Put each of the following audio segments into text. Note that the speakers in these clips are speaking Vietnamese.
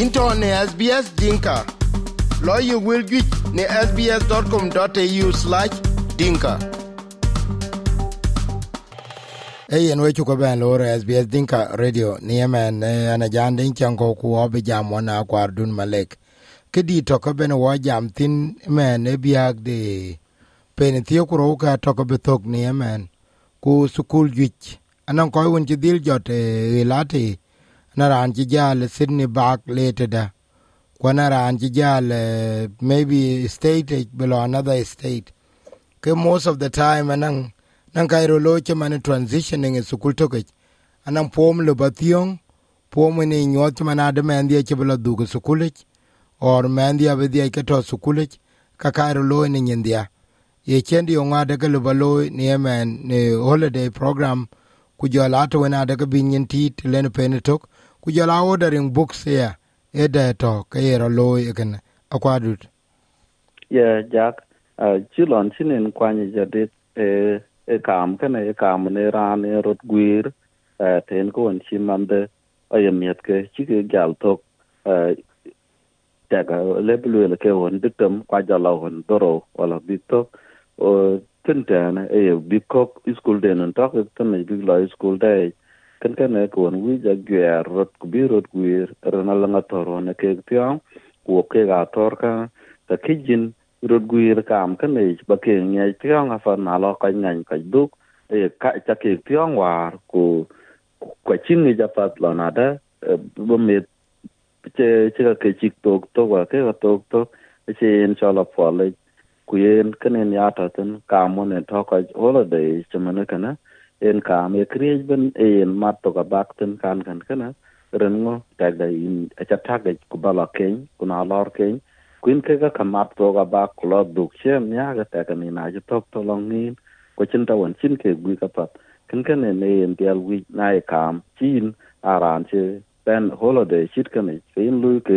into ne SBS Dinka. Lawyer will get ne sbs.com.au slash dinka. Hey, we chuko ben lor SBS Dinka Radio ni yemen ana jan din chango ku obi jam wana kwar dun malek. Kidi to ko ben wo jam tin men e biag de pen thiyo ku ro ka to ko betok ni yemen ku sukul jwich anan ko won ti dil jot e lati na ran ci jal Sydney back later da kwana ci jal uh, maybe state below another state. Ke most of the time anang nan kairo lo che mane transitioning is kul to ke pom le bation pom ni nyot man ade men che belo du sukulich or men dia ke to sukulich ka kairo lo ni ndia ye chendi onga de ke lo ni men ni holiday program ku jola to na de ke bin tit pen tok ku jala la ordering books here e de to ke ro lo e ken akwadut ye jak uh, chilon chinen kwani jadit e e kam kana e kam ne ran e rot gwir uh, ten ko on chimande ayamiet ke chike gal tok e, uh, daga leblu le ke won diktam kwa jala won doro wala bitok o tintana e bikok school den on tok e tan e big law school day kan kan e ko won wi ja gwer, rot ku bi rot gwir rana la ngatoro ne ke tiang ku ke ga tor ka, ta kijin rot gwir kam kan ne ba ke nge tiang afa na lo ka ngan ka duk e ka ta ke tiang war, ku kwa chin ni ja pat lo na da e bo me che che ka ke chik tok to, wa ke ka tok to e che in sha la po le, ku yen kanen ya ta ten, ka mo ne to ka holiday, che man kana en ka me kriej ben, en mat to ka bak ten kan kan kana ren ngo ta da in a cha ta ga ku bala ken ku na lor ken kuin ke ka kamat to ka bak, ku lo duk che nya ga ta ka ni na je tok to long ni ko chin ta won chin ke gui ka pat. Kan kan ne en dial wi na e kam, chin aran che ben holiday chit kan e in lu ke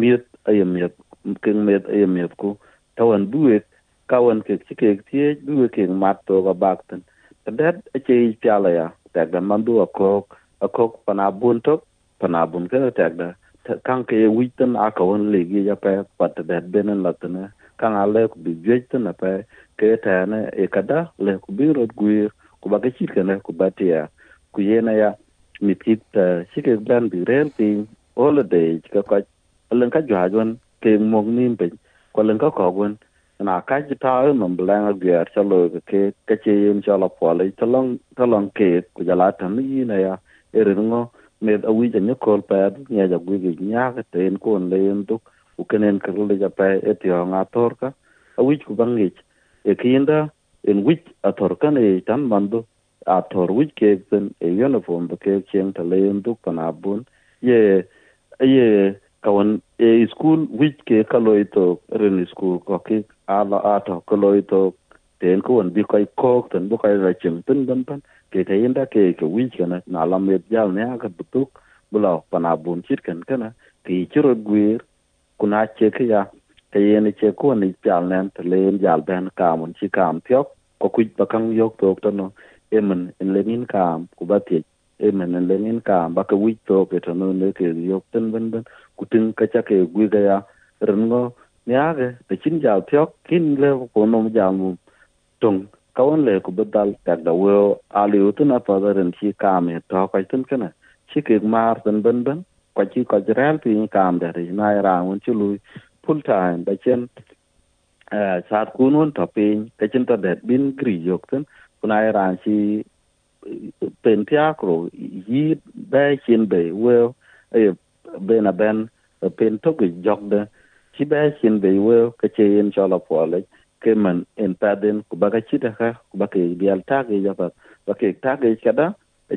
miet ay miet ken miet ay miet ku. Tawan buet kawan ke chike tie buet ke mat to ga bakten dat che piala ya tak da mandu akok akok panabun tok panabun ke tak kang kan ke witen akawon legi ya pe pat dat benen latna kang ale ku bi jeten pe ke tane e kada le ku bi rot guir ku ba ke chit ku batia ku yena ya mitit chike ban bi rel pin holiday ka ka len jwa jon ke nim pe ko len ko gon na ka ji ta no blang a gyer cha lo ke ke che yim cha la po le ta long ta long ke ku ja la ta ni na ya e ri ngo me a wi ja ni ko pa nya ja gu gi nya ka ten ko le yen tu ke nen ka le ja pa e ti nga tor ka a wi ku bang e kinda en wi a tor ka ne tan mando a tor wi ke zen e uniform ba ke chen ta le ndu pana bun ye ye kawan e school wich ke kaloi to ren school ko ke ala ato kaloi to ten ko on bi kai kok, ten bu kai ra chim tin dan pan, ke te inda, ke ke wich kana, na la met jal ne ka butuk, bula pana bun chit kan kana ki chiro gwir kuna che ke ya, ke yen che ko ni jal nen te len jal ben ka mun chi kam pyok ko kuj ba kang yok tok to no emen en lenin kam ku ba ti emen en lenin kam ba ka wich to ke to no, ne ke yok ten ben ben kutin kacha ke gwi ga ya rengo nya ge te chin jal tyok kin le ko no jal mu tung ka won le ku badal tak da wo, ali u na pa da ren chi kam e to ka tin kana chi ke mar ten ben ben, kwa chi ko jral pi kam da ri. Na ra un chu lu full time ba chen eh, saat kun won to pin ka chin ta det bin kri yok ten kuna ran chi eh, pen tiakro yi be chin be well e eh, ben ben pen to ge jok de chi ba sin be we ka che yin cho la po le ke man en ta den ku ba ka chi da ka ku ba ke bi al ta ge ja ba ba ke ta ge ka da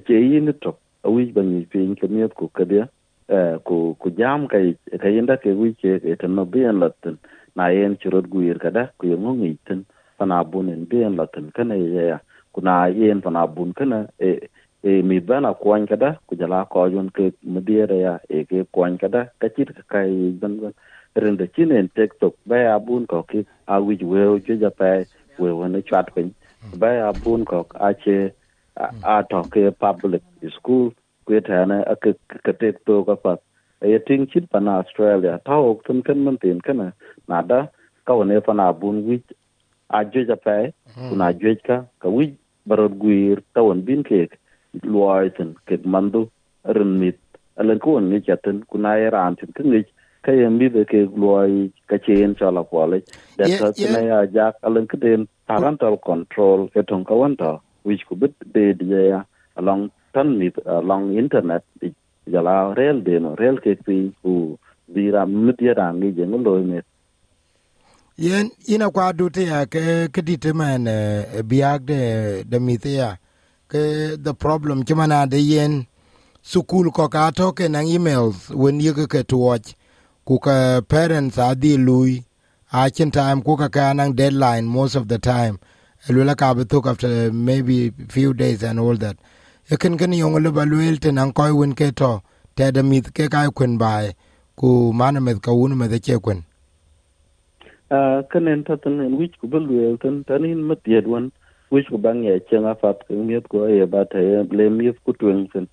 che yin to a wi ba ni pin ke mi ku ka dia ku ku jam kai ka yin da ke wi che ke ta no bi an la tin na yen chi rod gu yir ka da ku yong ngi tin pana bun en bi an la tin ka ne ya ku na yen pana bun ka na e e mi bana kwan kada ku jala ko jon ke madiere ya e ke kwan kada ka chit ka kai ban ban rende chinen tiktok ba ya bun ko ki a wi we je ja pa we wona chat pin ba ya bun ko a che a to ke public school ku ta na a ke ke tiktok ka pa e ting chit pa na australia ta ok tun kan man tin kana na da ka ne pa na bun wi a je ja pe kuna je ka ka wi barot guir ta won bin ke luoitin kek mandu rin mit. Alen kuon ngic atin ku na ye tin kingic ka ye mithe kek luoi kacien cɔl akuɔlic det thina ya jak alen kiden parental control ke toŋ kawen tɔ wic ku bit deet yeya along tan mit along internet ic jala rel deno rel kek piny ku bi ra mit ye raan ngic yeŋi loi met. Yen ina kwa dute ke kedite man eh, de mitia ke the problem chimana de yen sukul ko ka to ke na emails when you ke to watch ku ka parents adi lui a chin time ku ka ka nang deadline most of the time. Lula ka betuk after maybe few days and all that. Ekin ken yong le baluel te nan koy win ke to te de mit ke ka kun bai ku mana met ka un me de che kwen. Uh kenen ta wich ku baluel tan tanin mat yed wan wich ku bang ye chenga fat ke miet ko ye ba te ble miet ku twen sen.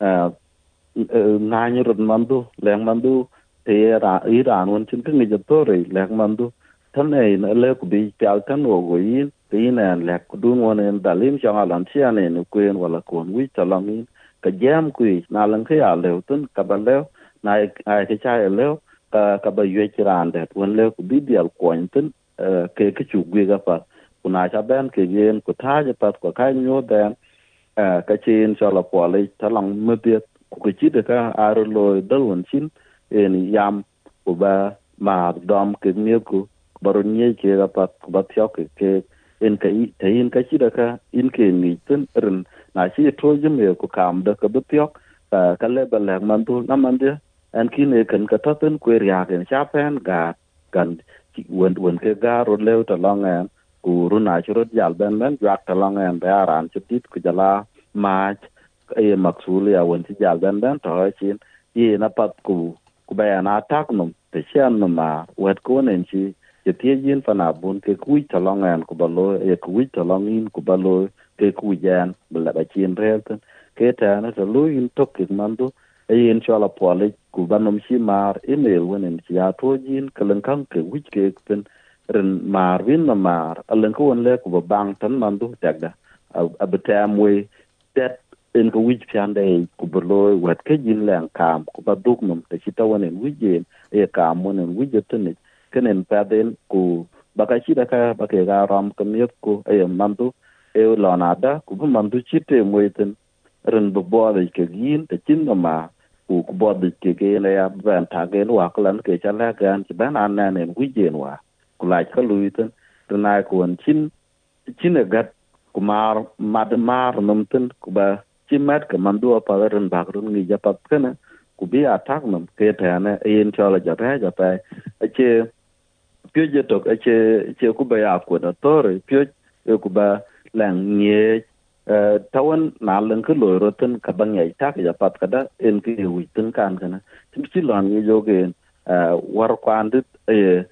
Uh e, ngany rod mandu leng mandu te ra iran won chin ke ngi jatore leng mandu tan ei na le ku bi pial tan o go yin tin en lek ku dun won en dalim chang alan chia ne nu kuen wala kon wi talang in ka jam ku na lang ke ya le tun, ka ba le na e, ai e ke cha le ka ka ba yue chiran de won le ku bi dial kon tun ke ke chu gwe ga pa na cha ben ke yen ku ta je pat ku ka nyo den ka chin cha la po le talang mu de ku chi de ka aro lo dal won chin en yam ku ba ma dom ke mi ku baro nye ke ga pat ku ba thyo ke ke in ka ta in ka shida ka in ke ni tun rin na shi to jim ye ku kam da ka butiok ka ka le ba le man tu na man dia an ki ne kan ka ta tun ku ria ke sha pen ga kan wen wen ke ga ro le ta ku runa churut jal ben ben jak ta en be aran ran ku jala mach e maksul ya won ti jal ben ben to chin, ye na pat ku ku be na tak num, te chen num ma, wet ko nen chi, ye tie yin pa na bun, ke ku ta en ku balo e ku kui in ku balo ke ku jan bla ba chin rel ten. Ke ta na to lu in tok ke mandu e yin cho la po le ku ba nom shi mar, email wen en chi ya to jin ka len kan ke wich ke ten rin mar win na mar alen ko won le ko bang tan man du daga abatam we that in ko wij pian dai ku berlo wat ke jin le kam ku ba duk mum ta chita wonen wije e kam wonen wije tene kenen pa den ku baka chida ka ba ke ga ram kam yet ku e man du e lonada ku bu man du chite mo iten rin bo bo de ke jin te chin na ma ku ku bo de ke ke le ya ban ta gen wa klan ke cha chala gan ban an na nen wije wa. Ku la ka lu iten na ku an chin chin e gat, ku mar, mad, mar num ten, ku ba chi mat ka mandu pa ren bak run ngi japat kana ku bi attack num ke ta ne yin chola ja ta ja pa che, pio je tok che che ku ba ya ku na tore pio e ku ba lang nye tawan na lang ke lo ro ten, ka bang yai tak japat kada en ki wi ten kan kana tim chi lon ngi jo ge e, war kwan dit e,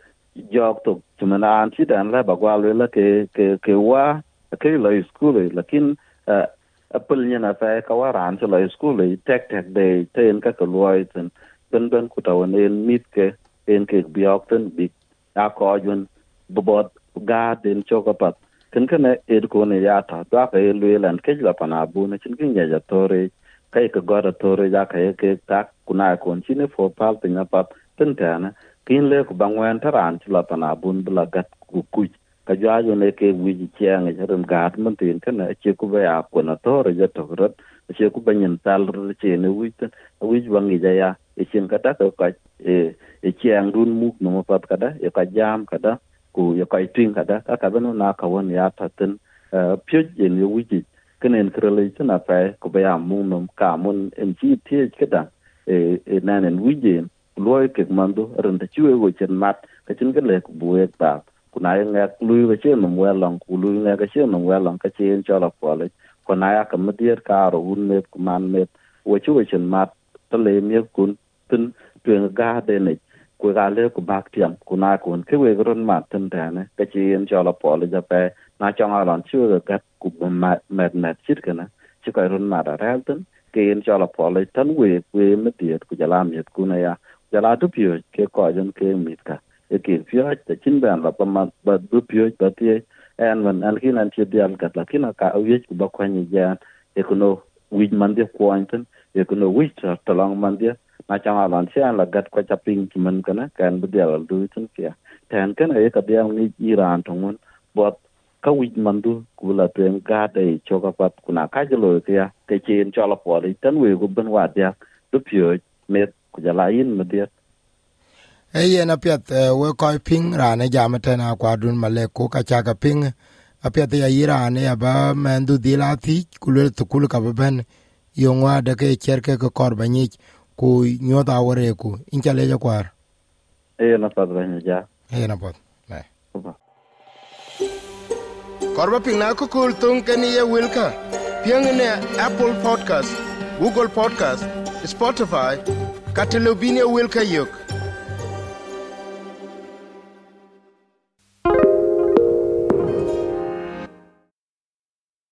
jog to tok anti dan la bagwa le la ke ke ke wa, ke la school lakin uh, apple nya na fa e ka wa ran cho lo school tek tek de e ten ka ka loy ten ben ben ku tawan en mit ke, en ke biok ten, bi a ko yun bobot ga den choka pat. Ken ken ed ko ne ya ta da ka e le lan, ke la pana bu ne chin kin ya ja tore kai ka e gora tore ja ka e ke ta kuna ko chin fo pal tin pat, ten ta na kin le ku ba ŋwen taran ci lo pana bun bula gat ku kuc ka jwa jo le ke wi ji chang ji gat mun tin kana che ku ba ya ku na to re ja to rat che ku ba nyin tal re che ne wi tin wi ji bang ja ya e chen ka ta ka ka e e chang run mu no ma pat ka da e ka jam ka da ku e ka tin ka da ka ka ba na ka won ya ta tin e, pyo je ne wi ji kenen krele chana pa ku ba ya mu no ka mun en chi tie ka da e, e nanen wi ji loy ke mando ran ta chiwe go chen mat ka chen ke le ku bue ta ku na nga lui ga chen no wa long ku lui nga ga chen no wa long ka chen cho la ko le ko na ya ka mdier ka ro un ne ku man ne wo chu chen mat ta le mi kun tin tuen ga de ne ku ga le ku bak tiam ku na kun ke we ron mat tin da ne ka chen cho la po le ja pe na chong a lon chu ga ku ma ma met chit ka na chi ka ron ma ra ra tin ke en cho la po le tan we we metiet ku ja jala miet ku na ya jala tu pyo ke ko jan ke mit ka e ke pyo ta chin ban la pa ma ba du pyo ta ti en wan an kin an tie dial ka la kin ka u ye ba kwa ni ja e ku no wi man de ko anten e ku no wi ta ta lang man de na chang alan se an la gat kwa cha ping ki man kana kan bu dial du tin kia tan kan e ka dial ni iran tong mun bot ka wi man du ku la tuen ka de cho ka pat kuna ka jelo kia te chen po ri tan we go ban wa dia du pyo met ku jala in me tiet. E yen apiath we kɔc piŋ raan e jam tɛn akuadun malek ku kacak piŋ apiath ya yi raan ya ba mɛn dhu dhil athic ku luel thukul ka bɛbɛn yöŋ wa adeke cer ke ke kɔr ba nyic ku nyuɔth awere ku. In ca lec akuar eyen na pat ba nya ja. E yen apoth kɔr ba piŋ na kokol thoŋ ken ye wilka piöŋ ne apple podcast google podcast spotify katelobine wilka yok